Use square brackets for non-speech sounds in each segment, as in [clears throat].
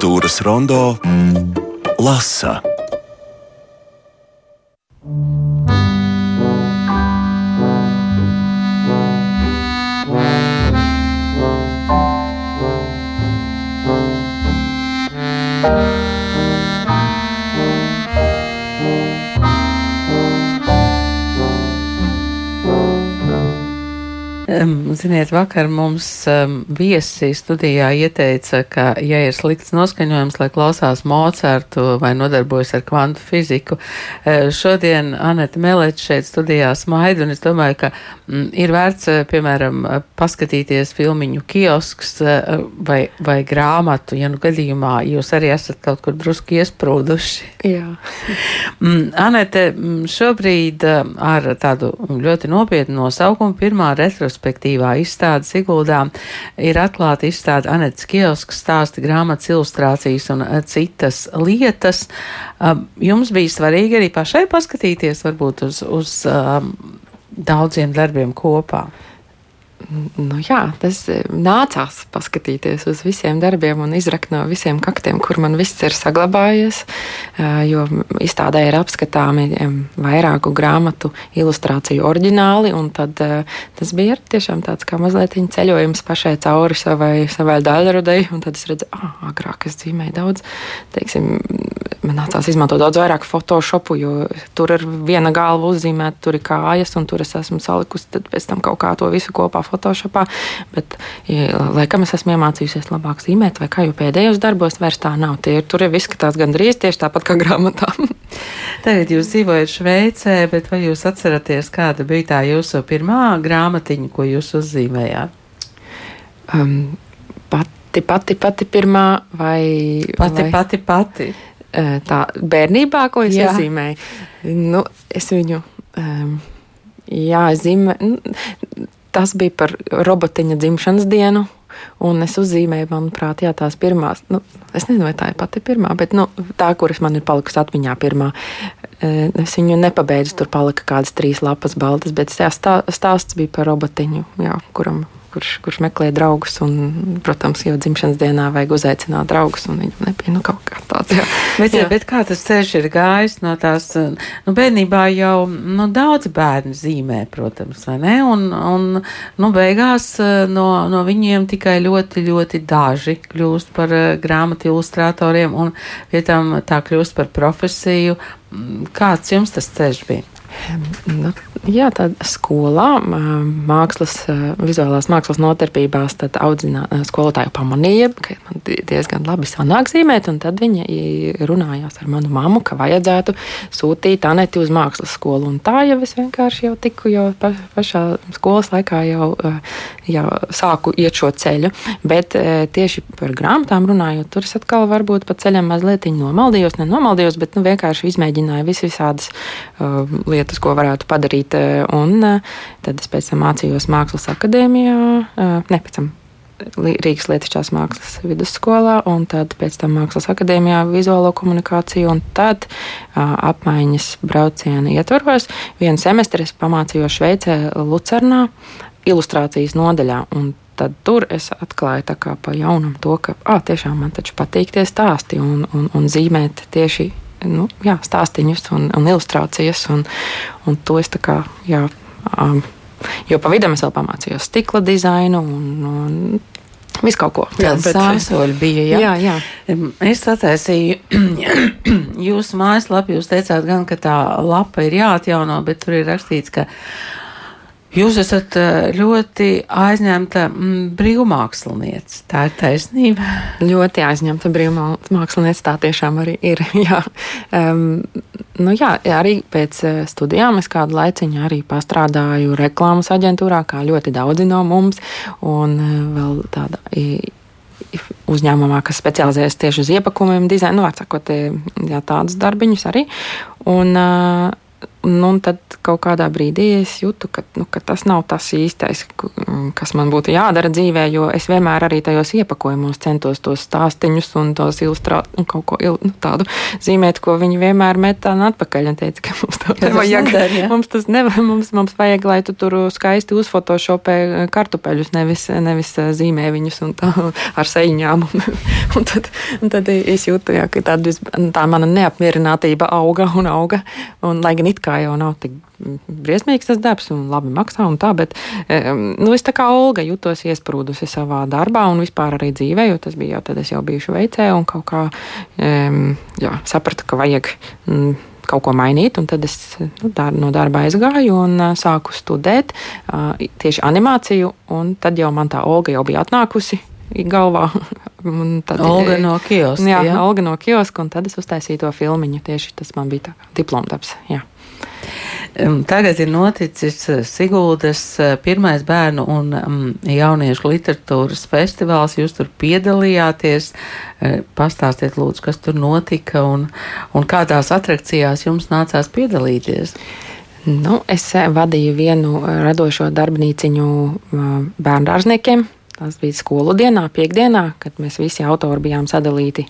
Literatūras rondo lasa. Ziniet, vakar mums um, viesi studijā ieteica, ka, ja ir slikts noskaņojums, lai klausās Mocartu vai nodarbojas ar kvantu fiziku, uh, šodien Aneta Meleča šeit studijā smaida, un es domāju, ka mm, ir vērts, uh, piemēram, uh, paskatīties filmiņu kiosks uh, vai, vai grāmatu, ja nu gadījumā jūs arī esat kaut kur drusku iesprūduši. Jā. [laughs] mm, Anete, šobrīd ar tādu ļoti nopietnu nosaukumu pirmā retrospektīvā izstāde Siguldā ir atklāta izstāde Anetes kiosks stāsti grāmatas ilustrācijas un eh, citas lietas. Um, jums bija svarīgi arī pašai paskatīties varbūt uz, uz um, daudziem darbiem kopā. Nu, jā, tas e, nācās paskatīties uz visiem darbiem un izrakt no visiem kaktiem, kur man viss ir saglabājies. E, jo izstādē ir apskatāmi e, vairāku grāmatu ilustrāciju oriģināli, un tad tas bija tiešām tāds kā mazliet ceļojums pašai cauri savai, savai daļradai. Tad es redzēju, ah, agrāk es dzīvēju daudz, teiksim, man nācās izmantot daudz vairāk Photoshopu, jo tur ir viena galva uzzīmēta, tur ir kājas, un tur es esmu salikusi pēc tam kaut kā to visu kopā Photoshopā. Bet, ja, laikam, es esmu iemācījusies labāk zīmēt, vai kā jau pēdējos darbos vairs tā nav. Tie, tur ir izskatās gandrīz tieši tāpat kā grāmatā. [laughs] Tagad jūs dzīvojat Šveicē, bet vai jūs atceraties, kāda bija tā jūsu pirmā grāmatiņa, ko jūs uzzīmējāt? Um, pati, pati, pati pirmā vai. Pati, vai... pati, pati. Tā bērnībā, ko es Jā. iezīmēju, nu, es viņu. Um, jā, zīmē, nu, tas bija par robotiņa dzimšanas dienu. Un es uzzīmēju, manuprāt, jā, tās pirmās. Nu, es nezinu, vai tā ir pati pirmā, bet nu, tā, kuras man ir palikusi atmiņā, pirmā. Es viņu nepabeidzu, tur palika kādas trīs lapas baltas, bet stā, stāsts bija par robotiņu, jā, kuram kurš, kurš meklē draugus. Un, protams, jau dzimšanas dienā vajag uzaicināt draugus, un viņi nebija nu, kaut kā tāds. Jā. [laughs] Bet, jā. bet kā tas ceļš ir gājis no tās, nu, bērnībā jau nu, daudz bērnu zīmē, protams, vai ne? Un, un nu, beigās no, no viņiem tikai ļoti, ļoti daži kļūst par grāmatu ilustratoriem, un pie tam tā kļūst par profesiju. Kāds jums tas ceļš bija? Nu, jā, tādā skolā, mākslas, vizuālās mākslas notarbībās, tad audzinā, skolotāja pamanīja, ka man diezgan labi sanāk zīmēt, un tad viņa runājās ar manu mammu, ka vajadzētu sūtīt Aneti uz mākslas skolu. Un tā jau es vienkārši jau tiku, jau pašā skolas laikā jau, jau sāku iet šo ceļu. Bet tieši par grāmatām runājot, tur es atkal varbūt pa ceļam mazliet nomaldījos, nenomaldījos, bet nu, vienkārši izmēģināju vis visādas uh, lietas lietas, ko varētu padarīt. Eh, un eh, tad es pēc tam mācījos Mākslas akadēmijā, eh, ne pēc tam Rīgas Lietišķās mākslas vidusskolā, un tad pēc tam Mākslas akadēmijā vizuālo komunikāciju, un tad uh, apmaiņas brauciena ietvaros vienu semestri es pamācījos Šveicē Lucernā ilustrācijas nodaļā, tad tur es atklāju tā kā pa jaunam to, ka, ah, tiešām man taču patīk tie stāsti un, un, un zīmēt tieši nu, jā, stāstīņus un, un ilustrācijas. Un, un to es tā kā, jā, um, jo pa vidam es vēl pamācījos stikla dizainu un, un Visu kaut ko tādu bija. Jā, jā. jā. Es attaisīju [clears throat] jūsu mājaslapu. Jūs teicāt, gan, ka tā lapa ir jāatjauno, bet tur ir rakstīts, ka Jūs esat eh, ļoti aizņemta mm, brīvmāksliniece. Tā ir taisnība. Ļoti aizņemta brīvmāksliniece. Tā tiešām arī ir. [laughs] Jā. Um, nu jā, arī pēc eh, studijām es kādu laiciņu arī pastrādāju reklāmas aģentūrā, kā ļoti daudzi no mums. Un eh, vēl tāda uzņēmumā, kas specializējas tieši uz iepakumiem, dizainu, nu, sakot, jā, tādus darbiņus arī. Un, uh, Nu, tad kaut kādā brīdī es jūtu, ka, nu, ka tas nav tas īstais, kas man būtu jādara dzīvē, jo es vienmēr arī tajos iepakojumos centos tos stāstīņus un tos ilustrāt, un kaut ko il, nu, tādu zīmēt, ko viņi vienmēr met atpakaļ. Un teica, ka mums tas nevajag. Nedar, ja? mums tas nevajag, mums, mums vajag, lai tu tur skaisti uzfotošopē kartupeļus, nevis, nevis zīmē viņus un tā ar seiņām. [laughs] Un, un, tad, un tad es jūtu, jā, ka tā, tā mana neapmierinātība auga un auga. Un, lai gan it kā kā jau nav tik briesmīgs tas darbs un labi maksā un tā, bet nu, es tā kā Olga jutos iesprūdusi savā darbā un vispār arī dzīvē, jo tas bija jau tad es jau biju Šveicē un kaut kā jā, sapratu, ka vajag mm, kaut ko mainīt. Tad es nu, dar, no darba aizgāju un uh, sāku studēt uh, tieši animāciju. Tad jau man tā Olga jau bija atnākusi galvā. [laughs] Tad, Olga no kioska. Jā, jā, Olga no kioska, un tad es uztaisīju to filmiņu. Tieši tas man bija diplomdarbs. Tagad ir noticis eh, Siguldas eh, pirmais bērnu un jauniešu literatūras festivāls. Jūs tur piedalījāties. Eh, pastāstiet, lūdzu, kas tur notika un, un kādās atrakcijās jums nācās piedalīties. Nu, es vadīju vienu radošo darbnīciņu bērngārzniekiem. Tas bija skolu dienā, piekdienā, kad mēs visi autori bijām sadalīti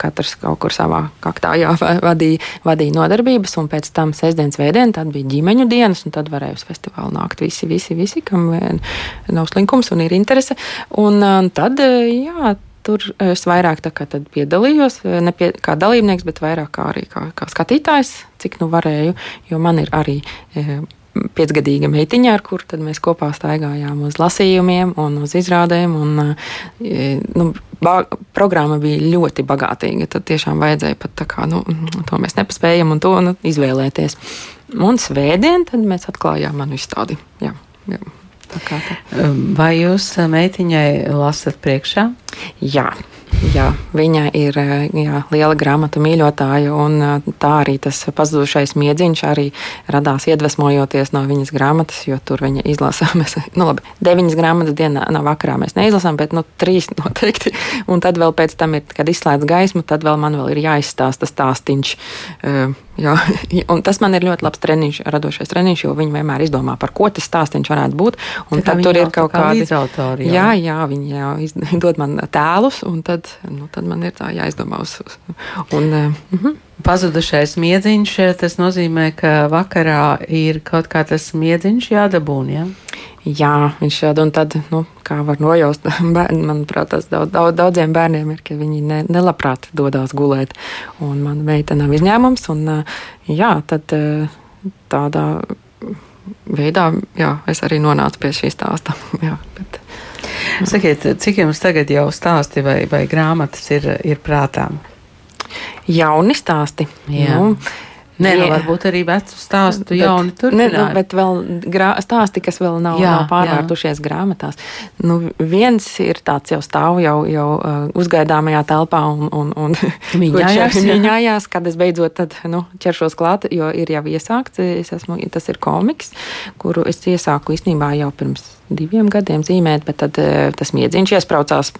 katrs kaut kur savā kaktā jā, vadīja, vadīja nodarbības, un pēc tam sestdienas vēdienā tad bija ģimeņu dienas, un tad varēja uz festivālu nākt visi, visi, visi kam nav slinkums un ir interese. Un, tad, jā, tur es vairāk piedalījos, ne pie, kā dalībnieks, bet vairāk kā arī kā, kā skatītājs, cik nu varēju, jo man ir arī piecgadīga meitiņa, ar kuru mēs kopā staigājām uz lasījumiem un uz izrādēm. Un, nu, programma bija ļoti bagātīga. Tad tiešām vajadzēja pat tā kā nu, to mēs nepaspējam un to nu, izvēlēties. Un svētdien mēs atklājām manu izstādi. Jā, jā. Tā tā. Vai jūs meitiņai lasat priekšā? Jā. Jā, viņa ir jā, liela grāmatu mīļotāja, un tā arī tas pazudušais miedziņš arī radās iedvesmojoties no viņas grāmatas, jo tur viņa izlasa, [laughs] mēs, nu labi, deviņas grāmatas dienā, no vakarā mēs neizlasām, bet, nu, trīs [laughs] noteikti, un tad vēl pēc tam ir, kad izslēdz gaismu, tad vēl man vēl ir jāizstāsta stāstiņš. Jā, [laughs] un tas man ir ļoti labs treniņš, radošais treniņš, jo viņi vienmēr izdomā, par ko tas stāstījums varētu būt. Un tad tur ir kaut kādi līdzautori. Jā, jā, viņi jā, izdod [laughs] man tēlus, un tad, nu, tad man ir tā jāizdomā uz. Un, uh -huh. Pazudušais miedziņš, tas nozīmē, ka vakarā ir kaut kā tas miedziņš jādabūn. Ja? Jā, viņš šādi un tad, nu, kā var nojaust, [laughs] bērni, manuprāt, tas daudz, daudz, daudziem bērniem ir, ka viņi ne, nelabprāt dodas gulēt. Un man meita nav izņēmums, un jā, tad tādā veidā jā, es arī nonācu pie šī stāsta. [laughs] Jā, bet, Sakiet, cik jums tagad jau stāsti vai, vai grāmatas ir, ir prātām? Jauni stāsti. Jā. Nu, Nē, nu, varbūt arī vecu stāstu bet, jauni turpināt. Ne, nu, bet vēl grā, stāsti, kas vēl nav, jā, nav pārvērtušies jā. grāmatās. Nu, viens ir tāds jau stāv jau, jau uh, uzgaidāmajā telpā un, un, un [laughs] mīņājās, mīņājās, kad es beidzot tad, nu, ķeršos klāt, jo ir jau iesākts, es esmu, tas ir komiks, kuru es iesāku īstenībā jau pirms diviem gadiem zīmēt, bet tad uh, tas miedziņš iespraucās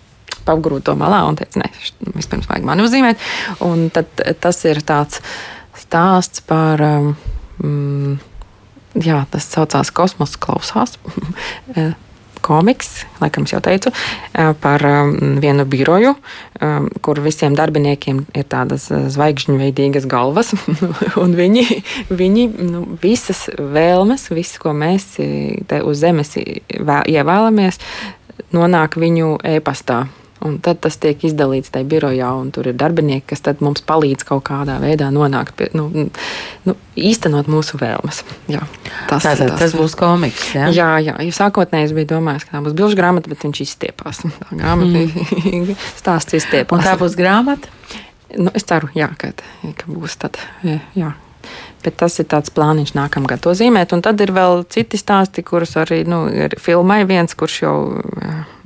pagrūto malā un teica, nē, vispirms vajag mani uzzīmēt. Un tad tas ir tāds stāsts par. Um, mm, jā, tas saucās Kosmos klausās. [laughs] Eh, komiks, laikam jau teicu, eh, par um, vienu biroju, um, kur visiem darbiniekiem ir tādas eh, zvaigžņveidīgas galvas, [laughs] un viņi, viņi nu, visas vēlmes, viss, ko mēs uz zemes ievēlamies, nonāk viņu e-pastā. Un tad tas tiek izdalīts tajā birojā, un tur ir darbinieki, kas mums palīdz kaut kādā veidā nonākt pie, nu, nu, īstenot mūsu vēlmes. Jā, tas, Tātad, tas, tas būs komiks. Ja? Jā, jā. Ja sākotnēji es biju domājis, ka tā būs bilžu grāmata, bet viņš izstiepās. Tā grāmata mm. [laughs] stāsts izstiepās. Un tā būs grāmata? Nu, es ceru, jā, ka, ka būs tad. Jā. Bet tas ir tāds plāniņš nākamgad to zīmēt. Un tad ir vēl citi stāsti, kurus arī nu, ir filmai viens, kurš jau,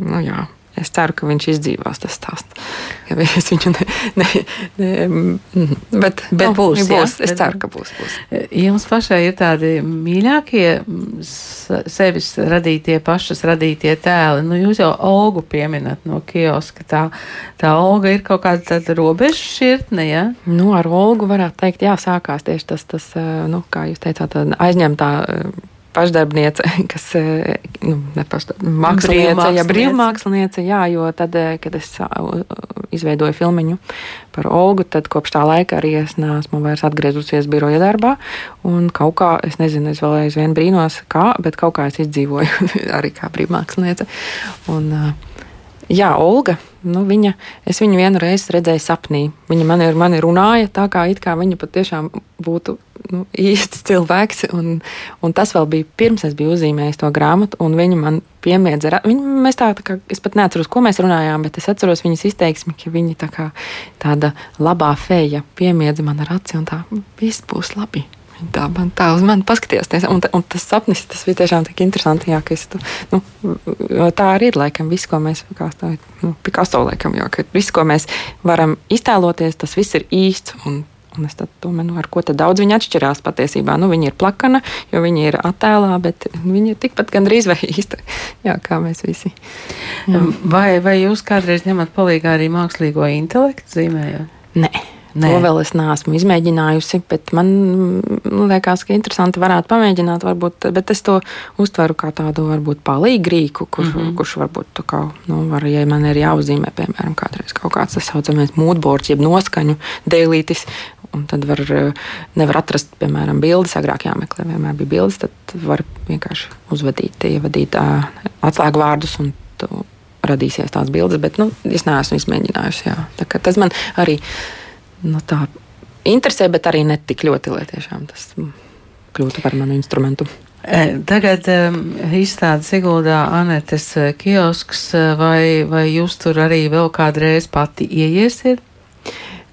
nu jā Es ceru, ka viņš izdzīvos tas stāsts. es viņu ne, ne, ne bet, Bet nu, būs, jā? būs. Es ceru, ka būs. būs. Jums pašai ir tādi mīļākie mm, sevis radītie, pašas radītie tēli. Nu, jūs jau Olgu pieminat no kioska. Tā, tā Olga ir kaut kāda tāda robeža šķirtne, ja? Nu, ar Olgu varētu teikt, jā, sākās tieši tas, tas eh, nu, kā jūs teicāt, aizņemtā eh, pašdarbniece, [laughs] kas eh, nu, nepašdarb, māksliniece, ja Brīvmāksliniece. jā, jo tad, eh, kad es izveidoju filmiņu par Olgu, tad kopš tā laika arī es neesmu vairs atgriezusies biroja darbā, un kaut kā, es nezinu, es vēl aizvien brīnos, kā, bet kaut kā es izdzīvoju [laughs] arī kā brīvmāksliniece. Un, uh, Jā, Olga. Nu, viņa, es viņu vienu reizi redzēju sapnī. Viņa man ir, man ir runāja tā, kā, kā viņa patiešām būtu nu, īsts cilvēks. Un, un tas vēl bija pirms es biju uzzīmējis to grāmatu, un viņa man piemiedza. Viņa, mēs tā, tā kā, es pat neatceros, ko mēs runājām, bet es atceros viņas izteiksmi, ka viņa tā kā tāda labā feja piemiedza man ar aci, un tā viss būs labi. Tā, man, tā uz mani paskatījās, un, un tas sapnis, tas bija tiešām tik interesanti. Jā, es, tu, nu, tā arī ir laikam viss, ko mēs, tā, nu, Picasso laikam, jo, viss, ko mēs varam iztēloties, tas viss ir īsts. Un, un es domāju, nu, ar ko tad daudz viņa atšķirās patiesībā. Nu, viņa ir plakana, jo viņa ir attēlā, bet viņa ir tikpat gandrīz vai īsta, jā, kā mēs visi. Jā. Vai, vai jūs kādreiz ņemat palīdzību arī mākslīgo intelektu zīmējot? Nē. Nē. To vēl es neesmu izmēģinājusi, bet man mm, liekas, ka interesanti varētu pamēģināt. Varbūt, bet es to uztveru kā tādu varbūt palīgu rīku, kurš, mm -hmm. kurš varbūt tā kā, nu, var, ja man ir jāuzzīmē, piemēram, kādreiz kaut kāds tas saucamais mūdbords, jeb noskaņu dēlītis. Un tad var, nevar atrast, piemēram, bildes. Agrāk jāmeklē, vienmēr bija bildes. Tad var vienkārši uzvadīt, ievadīt uh, atslēgu vārdus un radīsies tās bildes. Bet nu, es neesmu izmēģinājusi. Tas man arī nu, tā interesē, bet arī ne tik ļoti, lai tiešām tas kļūtu par manu instrumentu. E, Tagad um, izstāde Siguldā Anetes eh, kiosks, eh, vai, vai jūs tur arī vēl kādreiz pati ieiesiet?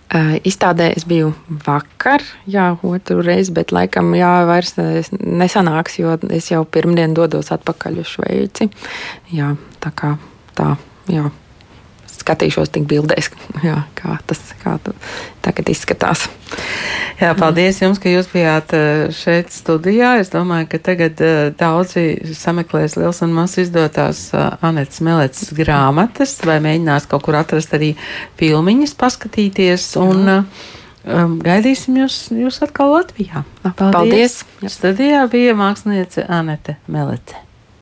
Izstādē es biju vakar, jā, otru reizi, bet laikam jā, vairs es- nesanāks, jo es jau pirmdien dodos atpakaļ uz Šveici. Jā, tā kā tā, jā, skatīšos tik bildēs, [laughs] jā, kā tas kā tu tagad izskatās. Jā, paldies jums, ka jūs bijāt eh, šeit studijā. Es domāju, ka tagad eh, daudzi sameklēs liels un maz izdotās eh, Anetes Melets grāmatas vai mēģinās kaut kur atrast arī filmiņas, paskatīties un eh, um, gaidīsim jūs, jūs atkal Latvijā. Paldies! Studijā bija māksliniece Anete Melete.